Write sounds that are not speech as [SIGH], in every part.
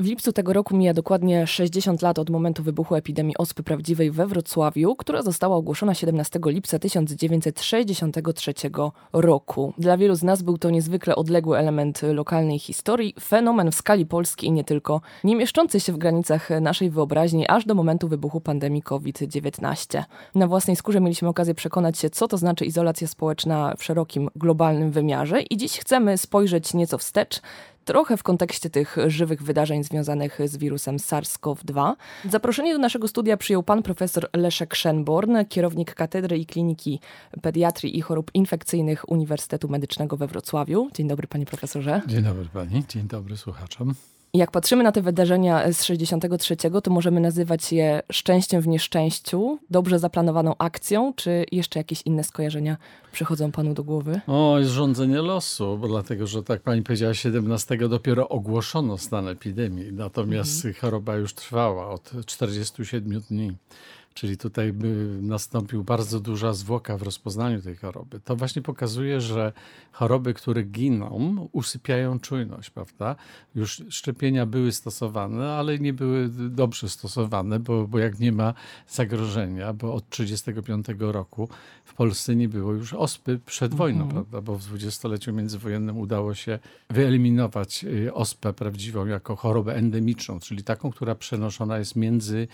W lipcu tego roku mija dokładnie 60 lat od momentu wybuchu epidemii ospy prawdziwej we Wrocławiu, która została ogłoszona 17 lipca 1963 roku. Dla wielu z nas był to niezwykle odległy element lokalnej historii, fenomen w skali Polski i nie tylko, nie mieszczący się w granicach naszej wyobraźni aż do momentu wybuchu pandemii COVID-19. Na własnej skórze mieliśmy okazję przekonać się, co to znaczy izolacja społeczna w szerokim globalnym wymiarze i dziś chcemy spojrzeć nieco wstecz, trochę w kontekście tych żywych wydarzeń związanych z wirusem SARS-CoV-2. Zaproszenie do naszego studia przyjął pan profesor Leszek Szenborn, kierownik Katedry i Kliniki Pediatrii i Chorób Infekcyjnych Uniwersytetu Medycznego we Wrocławiu. Dzień dobry panie profesorze. Dzień dobry pani, dzień dobry słuchaczom. Jak patrzymy na te wydarzenia z 63, to możemy nazywać je szczęściem w nieszczęściu, dobrze zaplanowaną akcją, czy jeszcze jakieś inne skojarzenia przychodzą panu do głowy? O, jest rządzenie losu, bo dlatego, że tak pani powiedziała, 17 dopiero ogłoszono stan epidemii, natomiast mhm. choroba już trwała od 47 dni. Czyli tutaj by nastąpił bardzo duża zwłoka w rozpoznaniu tej choroby. To właśnie pokazuje, że choroby, które giną, usypiają czujność, prawda? Już szczepienia były stosowane, ale nie były dobrze stosowane, bo, bo jak nie ma zagrożenia, bo od 1935 roku w Polsce nie było już ospy przed wojną, mhm. prawda? Bo w dwudziestoleciu międzywojennym udało się wyeliminować y, ospę prawdziwą jako chorobę endemiczną, czyli taką, która przenoszona jest między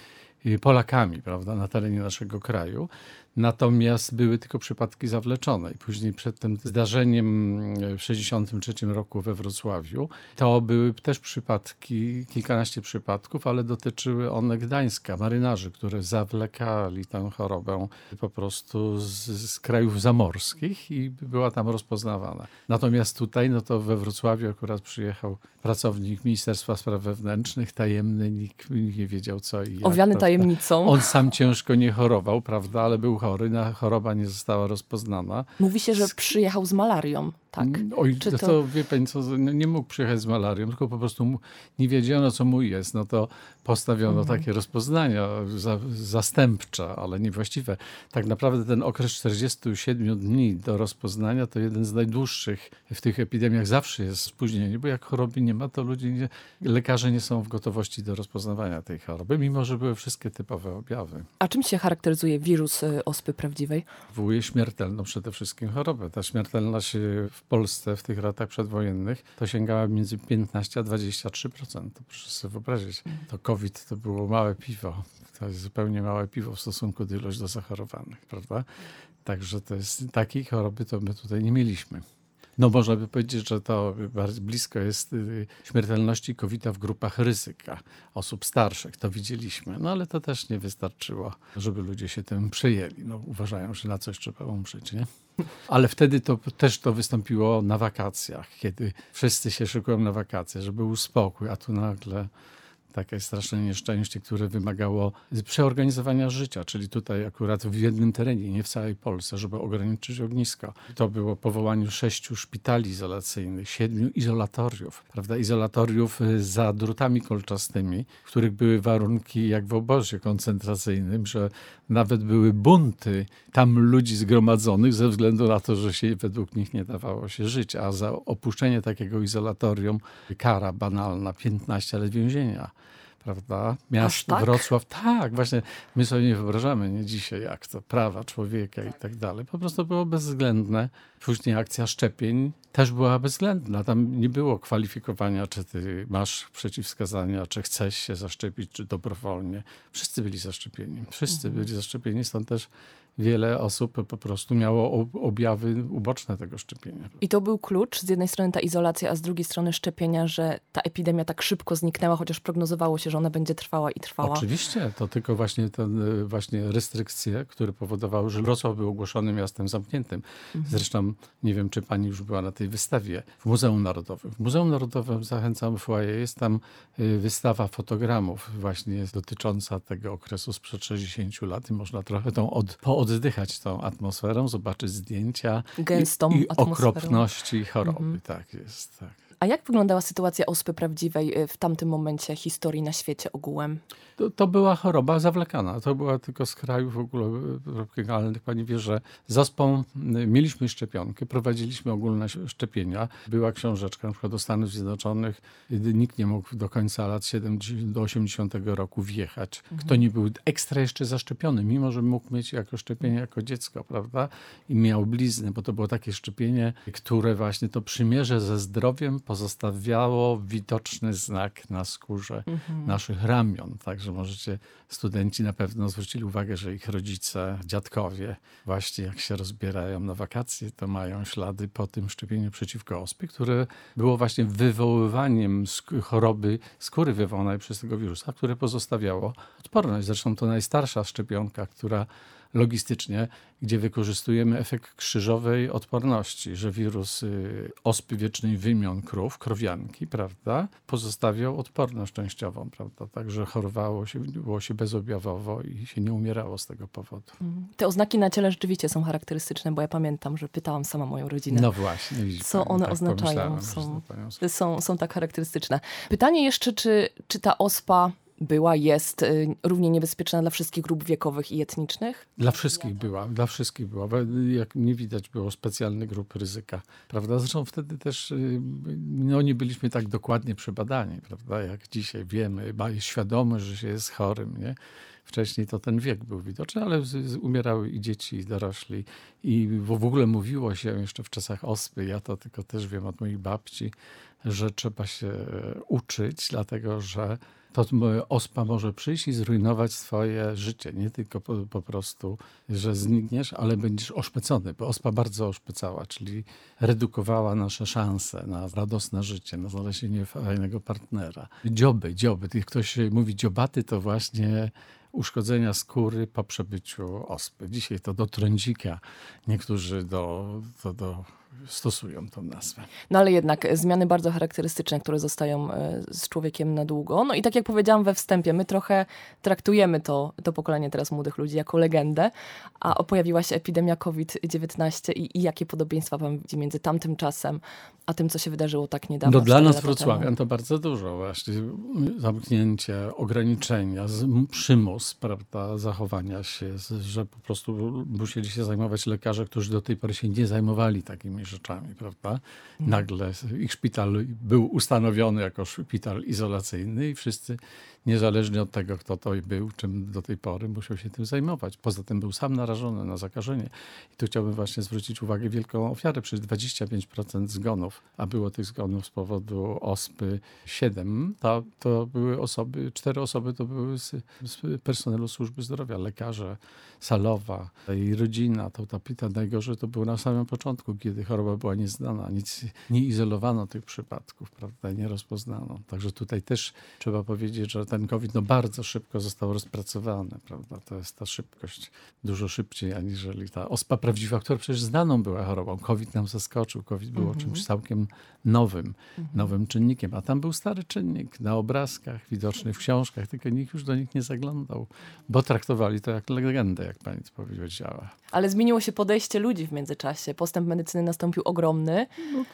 Polakami prawda, na terenie naszego kraju. Natomiast były tylko przypadki zawleczone. I później przed tym zdarzeniem w 1963 roku we Wrocławiu to były też przypadki, kilkanaście przypadków, ale dotyczyły one Gdańska, marynarzy, które zawlekali tę chorobę po prostu z, z krajów zamorskich i była tam rozpoznawana. Natomiast tutaj, no to we Wrocławiu akurat przyjechał pracownik Ministerstwa Spraw Wewnętrznych, tajemny, nikt nie wiedział co i jak. Owiany tajemnicą. On sam ciężko nie chorował, prawda, ale był chory, choroba nie została rozpoznana. Mówi się, że przyjechał z malarią tak? Mm, oj, Czy to... to wie pani co, nie mógł przyjechać z malarią, tylko po prostu nie wiedziano, co mu jest. No to postawiono mhm. takie rozpoznania za, zastępcze, ale niewłaściwe. Tak naprawdę ten okres 47 dni do rozpoznania to jeden z najdłuższych w tych epidemiach. Zawsze jest spóźnienie, bo jak choroby nie ma, to ludzie nie, lekarze nie są w gotowości do rozpoznawania tej choroby, mimo że były wszystkie typowe objawy. A czym się charakteryzuje wirus y, ospy prawdziwej? Wywołuje śmiertelną przede wszystkim chorobę. Ta śmiertelność w Polsce w tych latach przedwojennych to sięgała między 15 a 23%. To proszę sobie wyobrazić. To COVID to było małe piwo. To jest zupełnie małe piwo w stosunku do ilości zachorowanych, prawda? Także to jest takiej choroby to my tutaj nie mieliśmy. No można by powiedzieć, że to bardzo blisko jest y, śmiertelności covid w grupach ryzyka osób starszych. To widzieliśmy. No ale to też nie wystarczyło, żeby ludzie się tym przejęli. No uważają, że na coś trzeba umrzeć, nie? Ale wtedy to też to wystąpiło na wakacjach, kiedy wszyscy się szykują na wakacje, żeby był spokój, a tu nagle takie straszne nieszczęście, które wymagało przeorganizowania życia, czyli tutaj akurat w jednym terenie, nie w całej Polsce, żeby ograniczyć ognisko. To było powołaniu sześciu szpitali izolacyjnych, siedmiu izolatoriów, prawda, izolatoriów y, za drutami kolczastymi, w których były warunki jak w obozie koncentracyjnym, że nawet były bunty tam ludzi zgromadzonych ze względu na to, że się według nich nie dawało się żyć, a za opuszczenie takiego izolatorium kara banalna 15 lat więzienia prawda? Miasto tak? Wrocław. Tak, właśnie my sobie nie wyobrażamy nie dzisiaj, jak to prawa człowieka i tak dalej. Po prostu było bezwzględne. Później akcja szczepień też była bezwzględna. Tam nie było kwalifikowania, czy ty masz przeciwwskazania, czy chcesz się zaszczepić, czy dobrowolnie. Wszyscy byli zaszczepieni. Wszyscy mhm. byli zaszczepieni, stąd też wiele osób po prostu miało objawy uboczne tego szczepienia. I to był klucz, z jednej strony ta izolacja, a z drugiej strony szczepienia, że ta epidemia tak szybko zniknęła, chociaż prognozowało się, że ona będzie trwała i trwała. Oczywiście, to tylko właśnie te właśnie restrykcje, które powodowały, że Wrocław był ogłoszony miastem zamkniętym. Mhm. Zresztą nie wiem, czy pani już była na tej wystawie w Muzeum Narodowym. W Muzeum Narodowym zachęcam foyer, jest tam y, wystawa fotogramów właśnie dotycząca tego okresu sprzed 60 lat i można trochę tą od, oddychać tą atmosferą, zobaczyć zdjęcia Gęstą i, i okropności choroby. Tak jest, tak. A jak wyglądała sytuacja ospy prawdziwej y, w tamtym momencie historii na świecie ogółem? To, to była choroba zawlekana. To była tylko z krajów w ogóle tropicjalnych. Pani wie, że z ospą y, mieliśmy szczepionkę, prowadziliśmy ogólne szczepienia. Była książeczka na przykład do Stanów Zjednoczonych. Nikt nie mógł do końca lat 70, do 80 roku wjechać. Kto nie był ekstra jeszcze zaszczepiony, mimo że mógł mieć jako szczepienie jako dziecko, prawda? I miał blizny, bo to było takie szczepienie, które właśnie to przymierze ze zdrowiem pozostawiało widoczny znak na skórze naszych ramion. Także możecie, studenci na pewno zwrócili uwagę, że ich rodzice, dziadkowie, właśnie jak się rozbierają na wakacje, to mają ślady po tym szczepieniu przeciwko ospie, które było właśnie wywoływaniem sk- choroby skóry wywołanej przez tego wirusa, które pozostawiało odporność. Zresztą to najstarsza szczepionka, która logistycznie, gdzie wykorzystujemy efekt krzyżowej odporności, że wirus y, ospy wiecznej wymion krów, krowianki, prawda, pozostawiał odporność częściową, prawda, także chorowało się, było się bezobjawowo i się nie umierało z tego powodu. Te oznaki na ciele rzeczywiście są charakterystyczne, bo ja pamiętam, że pytałam sama moją rodzinę. No właśnie. Co pani, one tak oznaczają? Są- są, są tak charakterystyczne. Pytanie jeszcze, czy, czy ta ospa była, jest y, równie niebezpieczna dla wszystkich grup wiekowych i etnicznych? Dla wszystkich była, dla wszystkich była. Jak nie widać było specjalnych grup ryzyka, prawda? Zresztą wtedy też y, no, nie byliśmy tak dokładnie przebadani, prawda? Jak dzisiaj wiemy, ma świadomość, że się jest chorym, nie? Wcześniej to ten wiek był widoczny, ale umierały i dzieci, i dorośli. I w, ogóle mówiło się jeszcze w czasach ospy, ja to tylko też wiem od moich babci, że trzeba się e, uczyć, dlatego że to ospa może przyjść i zrujnować swoje życie. Nie tylko po, po prostu, że znikniesz, ale będziesz oszpecony, bo ospa bardzo oszpecała, czyli redukowała nasze szanse na radosne życie, na znalezienie fajnego partnera. Dzioby, dzioby. Ktoś mówi dziobaty, to właśnie uszkodzenia skóry po przebyciu ospy. Dzisiaj to do trądzika niektórzy do, do, do stosują tą nazwę. No ale jednak zmiany bardzo charakterystyczne, które zostają e, z człowiekiem na długo. No i tak jak powiedziałam we wstępie, my trochę traktujemy to, to pokolenie teraz młodych ludzi jako legendę, a pojawiła się epidemia COVID-19 i, i jakie podobieństwa pan widzi między tamtym czasem, a tym, co się wydarzyło tak niedawno? No dla nas Wrocławian to bardzo dużo właśnie. Zamknięcie, ograniczenia, przymus prawda, zachowania się, że po prostu musieli się zajmować lekarze, którzy do tej pory się nie zajmowali takimi rzeczami, prawda? Nagle ich szpital był ustanowiony jako szpital izolacyjny i wszyscy, niezależnie od tego, kto to był, czym do tej pory, musiał się tym zajmować. Poza tym był sam narażony na zakażenie. I tu chciałbym właśnie zwrócić uwagę wielką ofiarę. Przecież 25% zgonów, a było tych zgonów z powodu ospy 7, to, to były osoby, cztery osoby to były z, z personelu służby zdrowia, lekarze, salowa i rodzina. To ta pita najgorzej to było na samym początku, kiedy choroba była nieznana. Nic nie izolowano tych przypadków, prawda, nie rozpoznano. Także tutaj też trzeba powiedzieć, że ten COVID no bardzo szybko został rozpracowany, prawda. To jest ta szybkość dużo szybciej, aniżeli ta ospa prawdziwa, która przecież znaną była chorobą. COVID nam zaskoczył. COVID było czymś całkiem nowym, nowym czynnikiem. A tam był stary czynnik na obrazkach, widoczny w książkach, tylko nikt już do nich nie zaglądał, bo traktowali to jak legendę, jak pani to powiedziała. Ale zmieniło się podejście ludzi w międzyczasie. Postęp medycyny nastąpił ogromny.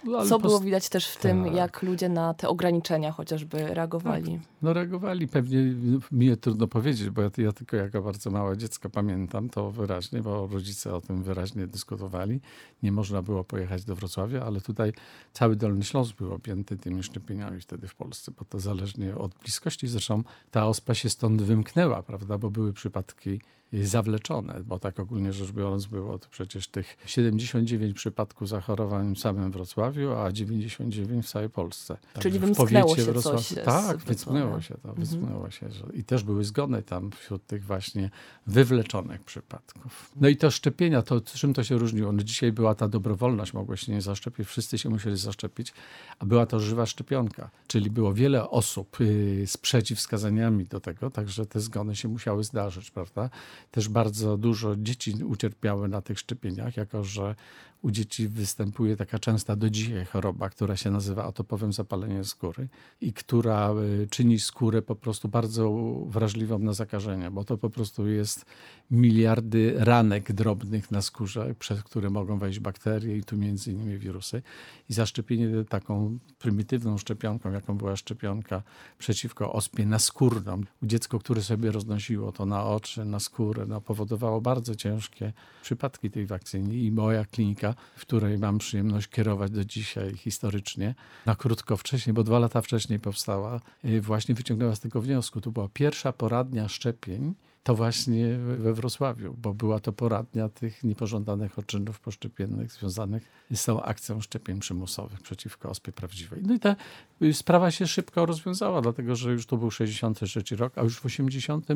No, ale Co było widać też w tym, tak. jak ludzie na te ograniczenia chociażby reagowali. No reagowali pewnie, mi trudno powiedzieć, bo ja, ja tylko jako bardzo małe dziecko pamiętam to wyraźnie, bo rodzice o tym wyraźnie dyskutowali. Nie można było pojechać do Wrocławia, ale tutaj cały Dolny Śląsk był objęty tymi szczepieniami wtedy w Polsce, bo to zależnie od bliskości. Zresztą ta ospa się stąd wymknęła, prawda, bo były przypadki zawleczone, bo tak ogólnie rzecz biorąc było to przecież tych 79 przypadków zachorowań w samym Wrocławiu, a 99 w całej Polsce. Czyli w wymsknęło powiecie się wrocław- coś Tak, wymsknęło się to, Mhm. wymsknęło się. Że, I też były zgony tam wśród tych właśnie wywleczonych przypadków. No i to szczepienia, to czym to się różniło? No dzisiaj była ta dobrowolność, mogłeś się nie zaszczepić, wszyscy się musieli zaszczepić, a była to żywa szczepionka, czyli było wiele osób y, z przeciwwskazaniami do tego, także te zgony się musiały zdarzyć, prawda? Też bardzo dużo dzieci ucierpiały na tych szczepieniach, jako że u dzieci występuje taka częsta do dzisiaj choroba, która się nazywa atopowym zapaleniem skóry i która y, czyni skórę po prostu bardzo wrażliwą na zakażenia, bo to po prostu jest miliardy ranek drobnych na skórze, przez które mogą wejść bakterie i tu między innymi wirusy. I zaszczepienie taką prymitywną szczepionką, jaką była szczepionka przeciwko ospie naskórną, dziecko, które sobie roznosiło to na oczy, na skórę, no, powodowało bardzo ciężkie przypadki tej wakcyny i moja klinika, w której mam przyjemność kierować do dzisiaj historycznie, na krótko wcześniej, bo dwa lata wcześniej powstała, właśnie wyciągnęła z tego wniosku. To była pierwsza poradnia szczepień, to właśnie we Wrocławiu, bo była to poradnia tych niepożądanych odczynów poszczepiennych związanych z tą akcją szczepień przymusowych przeciwko ospie prawdziwej. No i ta y, sprawa się szybko rozwiązała, dlatego że już to był 63 rok, a już w 80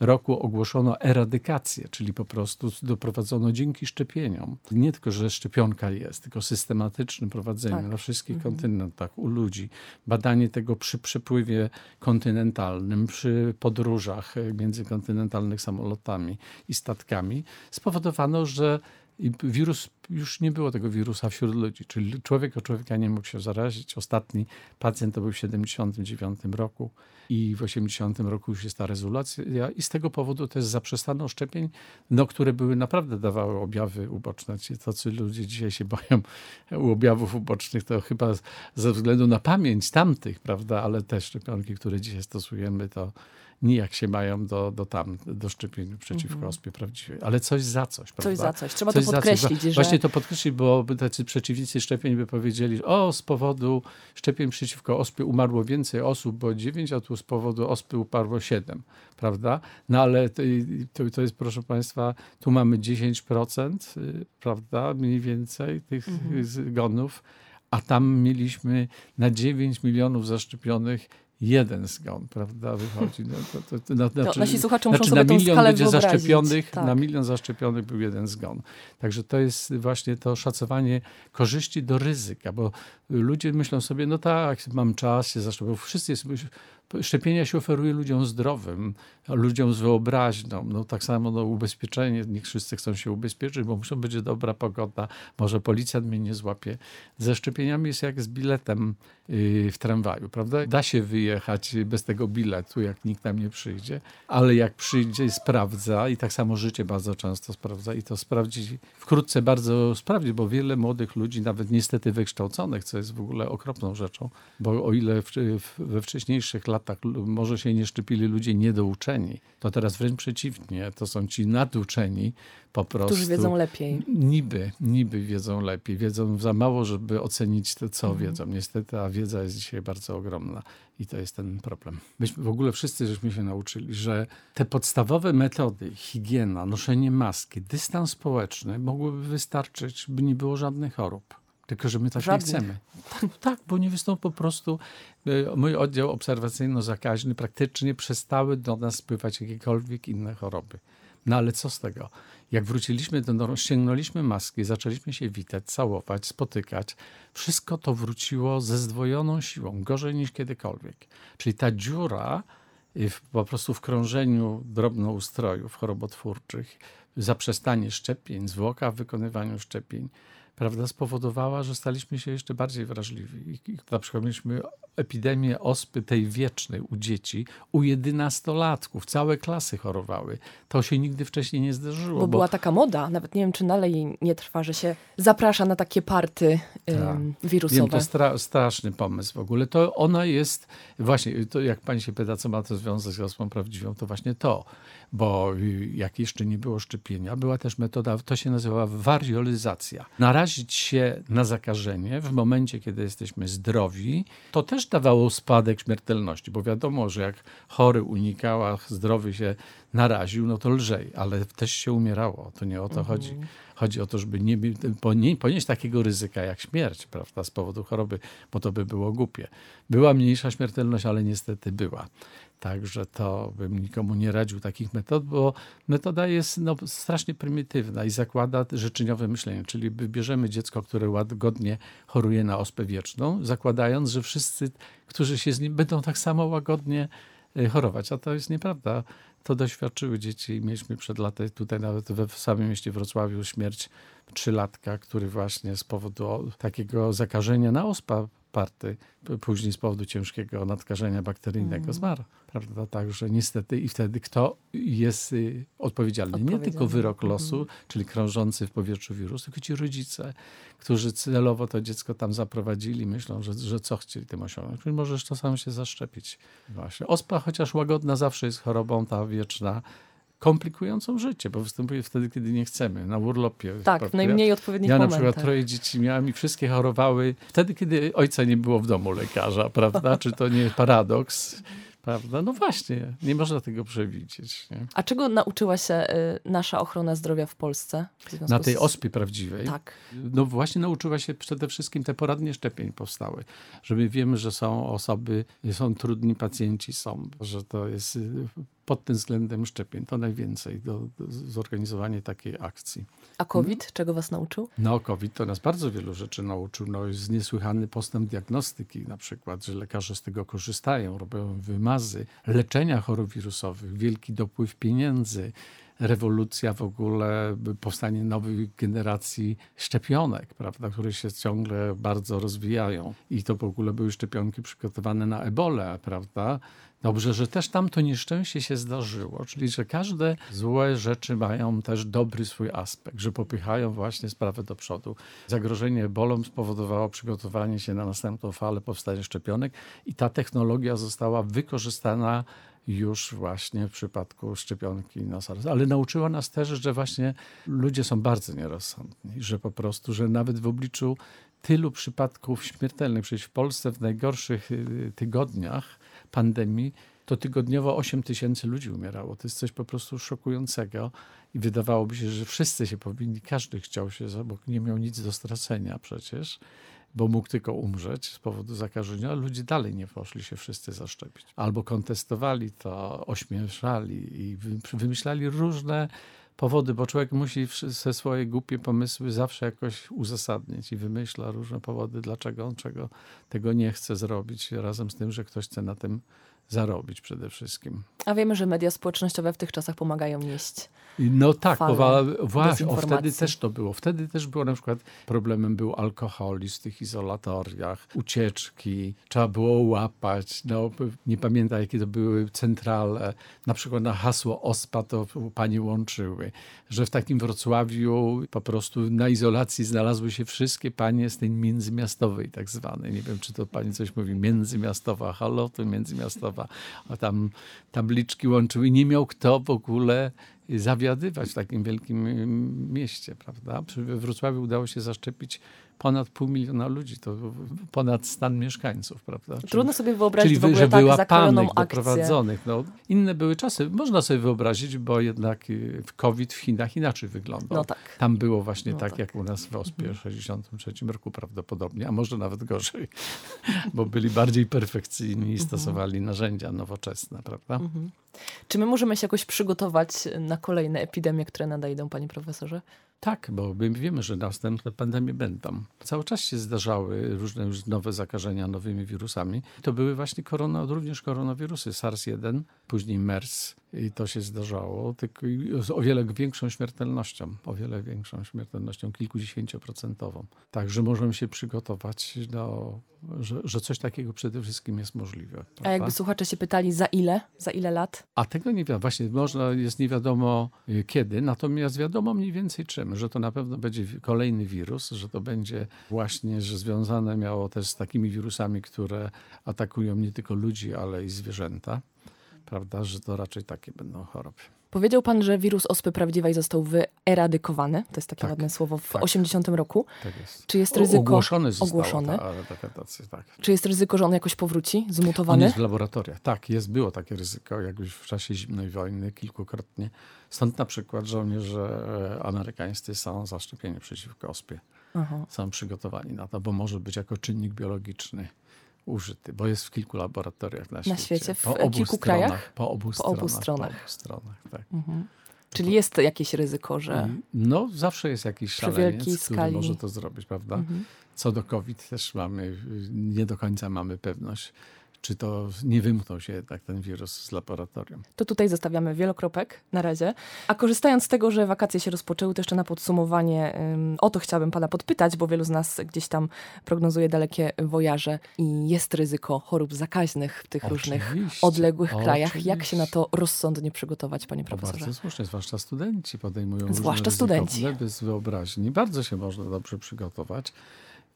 roku ogłoszono eradykację, czyli po prostu doprowadzono dzięki szczepieniom. Nie tylko, że szczepionka jest, tylko systematycznym prowadzeniem Tak. na wszystkich Mhm. kontynentach u ludzi, badanie tego przy przepływie kontynentalnym, przy podróżach międzykontynentalnych samolotami i statkami, spowodowano, że wirus, już nie było tego wirusa wśród ludzi, czyli człowiek od człowieka nie mógł się zarazić. Ostatni pacjent to był w 79 roku i w 80 roku już jest ta rezolucja i z tego powodu też zaprzestano szczepień, no, które były naprawdę dawały objawy uboczne. Ci tacy ludzie dzisiaj się boją objawów ubocznych, to chyba ze względu na pamięć tamtych, prawda, ale te szczepionki, które dzisiaj stosujemy, to nijak się mają do, do tam, do szczepień przeciwko Mhm. ospie prawdziwej. Ale coś za coś, prawda? Coś za coś. Trzeba Coś to coś. podkreślić, Wa- że... Właśnie to podkreślić, bo tacy przeciwnicy szczepień by powiedzieli, o z powodu szczepień przeciwko ospie umarło więcej osób, bo 9, a tu z powodu ospy umarło 7, prawda? No ale to, to, to jest, proszę Państwa, tu mamy 10%, y, prawda, mniej więcej tych Mhm. zgonów, a tam mieliśmy na 9 milionów zaszczepionych jeden zgon, prawda, wychodzi. No, to, to, to, na- To znaczy- nasi słuchacze muszą znaczy sobie na milion skalę będzie wyobrazić. zaszczepionych, Tak. na milion zaszczepionych był jeden zgon. Także to jest właśnie to szacowanie korzyści do ryzyka, bo ludzie myślą sobie, no tak, mam czas się zaszczepić. Wszyscy jest, szczepienia się oferuje ludziom zdrowym, ludziom z wyobraźnią. No tak samo no, ubezpieczenie, nie wszyscy chcą się ubezpieczyć, bo muszą być dobra pogoda, może policjant mnie nie złapie. Ze szczepieniami jest jak z biletem yy, w tramwaju, prawda? Da się wyjechać bez tego biletu, jak nikt tam nie przyjdzie, ale jak przyjdzie sprawdza i tak samo życie bardzo często sprawdza i to sprawdzi, wkrótce bardzo sprawdzi, bo wiele młodych ludzi, nawet niestety wykształconych, co jest w ogóle okropną rzeczą, bo o ile we wcześniejszych latach lu- może się nie szczepili ludzie niedouczeni, to teraz wręcz przeciwnie, to są ci naduczeni po prostu. Którzy wiedzą lepiej. Niby, niby wiedzą lepiej. Wiedzą za mało, żeby ocenić to, co Mhm. wiedzą. Niestety, a wiedza jest dzisiaj bardzo ogromna i to jest ten problem. Myśmy w ogóle wszyscy żeśmy się nauczyli, że te podstawowe metody, higiena, noszenie maski, dystans społeczny mogłyby wystarczyć, by nie było żadnych chorób. Tylko, że my tak Żadnych. nie chcemy. Tak, tak, bo nie wystąpi po prostu. e, Mój oddział obserwacyjno-zakaźny praktycznie przestały do nas spływać jakiekolwiek inne choroby. No ale co z tego? Jak wróciliśmy do norm, ściągnęliśmy maski, zaczęliśmy się witać, całować, spotykać, wszystko to wróciło ze zdwojoną siłą, gorzej niż kiedykolwiek. Czyli ta dziura y, w, po prostu w krążeniu drobnoustrojów chorobotwórczych, zaprzestanie szczepień, zwłoka w wykonywaniu szczepień, prawda, spowodowała, że staliśmy się jeszcze bardziej wrażliwi. I- Na przykład mieliśmy epidemię ospy tej wiecznej u dzieci, u jedenastolatków. Całe klasy chorowały. To się nigdy wcześniej nie zdarzyło. Bo była taka moda, nawet nie wiem, czy dalej nie trwa, że się zaprasza na takie party ym, Tak. wirusowe. Wiem, to stra straszny pomysł w ogóle. To ona jest, właśnie, to jak pani się pyta, co ma to związek z ospą prawdziwą, to właśnie to. Bo y, jak jeszcze nie było szczepienia, była też metoda, to się nazywa wariolizacja. Narazić się na zakażenie w momencie, kiedy jesteśmy zdrowi, to też dawało spadek śmiertelności, bo wiadomo, że jak chory unikał, a zdrowy się naraził, no to lżej, ale też się umierało. To nie o to chodzi. Chodzi o to, żeby nie, ponie- ponieść takiego ryzyka jak śmierć, prawda, z powodu choroby, bo to by było głupie. Była mniejsza śmiertelność, ale niestety była. Także to bym nikomu nie radził takich metod, bo metoda jest no, strasznie prymitywna i zakłada życzeniowe myślenie, czyli wybierzemy dziecko, które łagodnie choruje na ospę wieczną, zakładając, że wszyscy, którzy się z nim będą tak samo łagodnie e, chorować, a to jest nieprawda. to doświadczyły dzieci. Mieliśmy przed laty tutaj nawet we w samym mieście Wrocławiu śmierć trzylatka, który właśnie z powodu takiego zakażenia na ospa party, później z powodu ciężkiego nadkażenia bakteryjnego Mm. zmarł. Prawda? Także niestety i wtedy kto jest y, odpowiedzialny? Nie Odpowiedzialny. tylko wyrok Mhm. losu, czyli krążący w powietrzu wirus, tylko ci rodzice, którzy celowo to dziecko tam zaprowadzili, myślą, że, że co chcieli tym osiągnąć. Czyli możesz czasem się zaszczepić. Właśnie. Ospa, chociaż łagodna, zawsze jest chorobą ta wieczna, komplikującą życie, bo występuje wtedy, kiedy nie chcemy, na urlopie. Tak, w najmniej odpowiednich Ja na momentach. przykład troje dzieci miałem i wszystkie chorowały wtedy, kiedy ojca nie było w domu lekarza, prawda? Czy to nie paradoks? Prawda? No właśnie, nie można tego przewidzieć. Nie? A czego nauczyła się y, nasza ochrona zdrowia w Polsce? w Na tej z- ospie prawdziwej. Tak. No właśnie nauczyła się przede wszystkim te poradnie szczepień powstały, że my wiemy, że są osoby, są trudni pacjenci, są, że to jest y, pod tym względem szczepień to najwięcej do, do zorganizowania takiej akcji. A COVID czego was nauczył? No, COVID to nas bardzo wielu rzeczy nauczył. No, jest niesłychany postęp diagnostyki, na przykład, że lekarze z tego korzystają, robią wymazy, leczenia chorób wirusowych, wielki dopływ pieniędzy, rewolucja w ogóle, powstanie nowych generacji szczepionek, prawda, które się ciągle bardzo rozwijają. I to w ogóle były szczepionki przygotowane na ebolę, prawda? Dobrze, że też tam to nieszczęście się zdarzyło, czyli że każde złe rzeczy mają też dobry swój aspekt, że popychają właśnie sprawę do przodu. Zagrożenie ebolą spowodowało przygotowanie się na następną falę powstania szczepionek i ta technologia została wykorzystana już właśnie w przypadku szczepionki na SARS. Ale nauczyła nas też, że właśnie ludzie są bardzo nierozsądni, że po prostu, że nawet w obliczu tylu przypadków śmiertelnych, przecież w Polsce w najgorszych y, tygodniach pandemii to tygodniowo 8 tysięcy ludzi umierało. To jest coś po prostu szokującego i wydawałoby się, że wszyscy się powinni, każdy chciał się, bo nie miał nic do stracenia przecież, bo mógł tylko umrzeć z powodu zakażenia, ludzie dalej nie poszli się wszyscy zaszczepić. Albo kontestowali to, ośmieszali i wy- wymyślali różne powody, bo człowiek musi se swoje głupie pomysły zawsze jakoś uzasadnić i wymyśla różne powody, dlaczego on czego tego nie chce zrobić, razem z tym, że ktoś chce na tym zarobić przede wszystkim. A wiemy, że media społecznościowe w tych czasach pomagają nieść. No tak, powa- właśnie, o, wtedy też to było. Wtedy też było na przykład problemem był alkoholizm w tych izolatoriach, ucieczki, trzeba było łapać, no, nie pamiętam jakie to były centrale, na przykład na hasło OSPA to panie łączyły, że w takim Wrocławiu po prostu na izolacji znalazły się wszystkie panie z tej międzymiastowej tak zwanej, nie wiem czy to pani coś mówi, międzymiastowa, halo, to międzymiastowa, a tam tabliczki łączyły i nie miał kto w ogóle zawiadywać w takim wielkim mieście, prawda? Przy Wrocławiu udało się zaszczepić ponad pół miliona ludzi, to ponad stan mieszkańców, prawda? Trudno sobie wyobrazić Czyli w ogóle że tak zakrojoną akcję. doprowadzonych. No, inne były czasy. Można sobie wyobrazić, bo jednak y, COVID w Chinach inaczej wyglądał. No tak. Tam było właśnie No tak, tak. jak u nas w Ospie w 1963 roku prawdopodobnie, a może nawet gorzej, [LAUGHS] bo byli bardziej perfekcyjni i stosowali narzędzia nowoczesne, prawda? Mhm. Czy my możemy się jakoś przygotować na kolejne epidemie, które nadejdą, panie profesorze? Tak, bo my wiemy, że następne pandemie będą. Cały czas się zdarzały różne już nowe zakażenia nowymi wirusami. To były właśnie korona, również koronawirusy. SARS-1, później MERS i to się zdarzało, tylko z o wiele większą śmiertelnością, o wiele większą śmiertelnością, kilkudziesięcioprocentową. Także możemy się przygotować, no, że, że coś takiego przede wszystkim jest możliwe. A prawda? jakby słuchacze się pytali, za ile? Za ile lat? A tego nie wiadomo. Właśnie można, jest nie wiadomo y, kiedy, natomiast wiadomo mniej więcej czym, że to na pewno będzie kolejny wirus, że to będzie właśnie, że związane miało też z takimi wirusami, które atakują nie tylko ludzi, ale i zwierzęta. Prawda, że to raczej takie będą choroby. Powiedział pan, że wirus ospy prawdziwej został wyeradykowany. To jest takie Tak, ładne słowo w tak. 80 roku. Tak jest. Czy jest ryzyko, Ogłoszony zostało ogłoszony? ta tak. czy jest ryzyko, że on jakoś powróci, On zmutowany? jest w laboratoriach. Tak, jest, było takie ryzyko, jak już w czasie zimnej wojny kilkukrotnie. Stąd na przykład żołnierze e, amerykańscy są zaszczepieni przeciwko ospie. Aha. są przygotowani na to, bo może być jako czynnik biologiczny użyty, bo jest w kilku laboratoriach na świecie. świecie, w po obu kilku stronach, krajach? Po obu, Po stronach, obu stronach. Po obu stronach, tak. Mhm. Czyli jest jakieś ryzyko, że... No, zawsze jest jakiś szaleniec, który skali. może to zrobić, prawda? Mhm. Co do COVID też mamy, nie do końca mamy pewność, czy to nie wymknął się jednak ten wirus z laboratorium. To tutaj zostawiamy wielokropek na razie. A korzystając z tego, że wakacje się rozpoczęły, to jeszcze na podsumowanie o to chciałabym pana podpytać, bo wielu z nas gdzieś tam prognozuje dalekie wojaże i jest ryzyko chorób zakaźnych w tych różnych Oczywiście, odległych krajach. Jak się na oczywiście. to rozsądnie przygotować, panie To profesorze? bardzo słusznie, zwłaszcza studenci podejmują Zwłaszcza różne studenci. bez wyobraźni. Bardzo się można dobrze przygotować.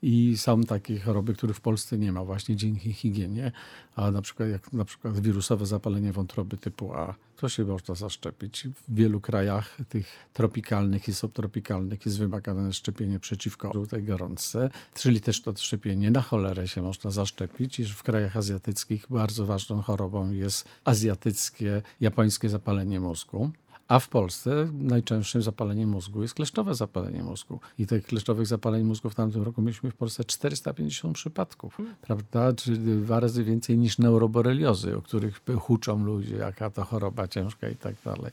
I są takie choroby, których w Polsce nie ma właśnie dzięki higienie, a na przykład jak na przykład wirusowe zapalenie wątroby typu A, to się można zaszczepić. W wielu krajach tych tropikalnych i subtropikalnych jest wymagane szczepienie przeciwko żółtej gorączce, czyli też to szczepienie na cholerę się można zaszczepić i w krajach azjatyckich bardzo ważną chorobą jest azjatyckie, japońskie zapalenie mózgu. A w Polsce najczęstszym zapaleniem mózgu jest kleszczowe zapalenie mózgu. I tych kleszczowych zapaleń mózgu w tamtym roku mieliśmy w Polsce 450 przypadków, prawda? Czy dwa razy więcej niż neuroboreliozy, o których huczą ludzie, jaka to choroba ciężka i tak dalej.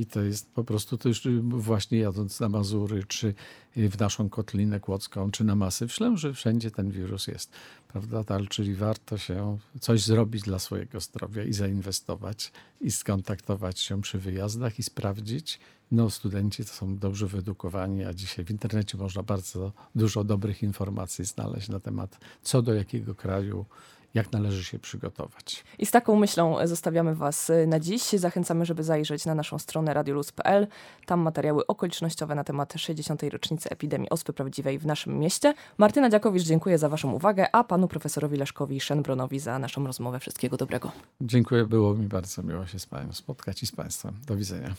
I to jest po prostu to już właśnie jadąc na Mazury, czy w naszą Kotlinę Kłodzką, czy na Masyw, myślę, że wszędzie ten wirus jest, prawda? Tak, Czyli warto się coś zrobić dla swojego zdrowia i zainwestować i skontaktować się przy wyjazdach i sprawdzić. No, studenci to są dobrze wyedukowani, a dzisiaj w internecie można bardzo dużo dobrych informacji znaleźć na temat co do jakiego kraju, jak należy się przygotować. I z taką myślą zostawiamy Was na dziś. Zachęcamy, żeby zajrzeć na naszą stronę radioluz.pl. Tam materiały okolicznościowe na temat 60. rocznicy epidemii ospy prawdziwej w naszym mieście. Martyna Dziakowicz, dziękuję za Waszą uwagę, a Panu profesorowi Leszkowi Szenbronowi za naszą rozmowę. Wszystkiego dobrego. Dziękuję, było mi bardzo miło się z Panią spotkać i z Państwem. Do widzenia.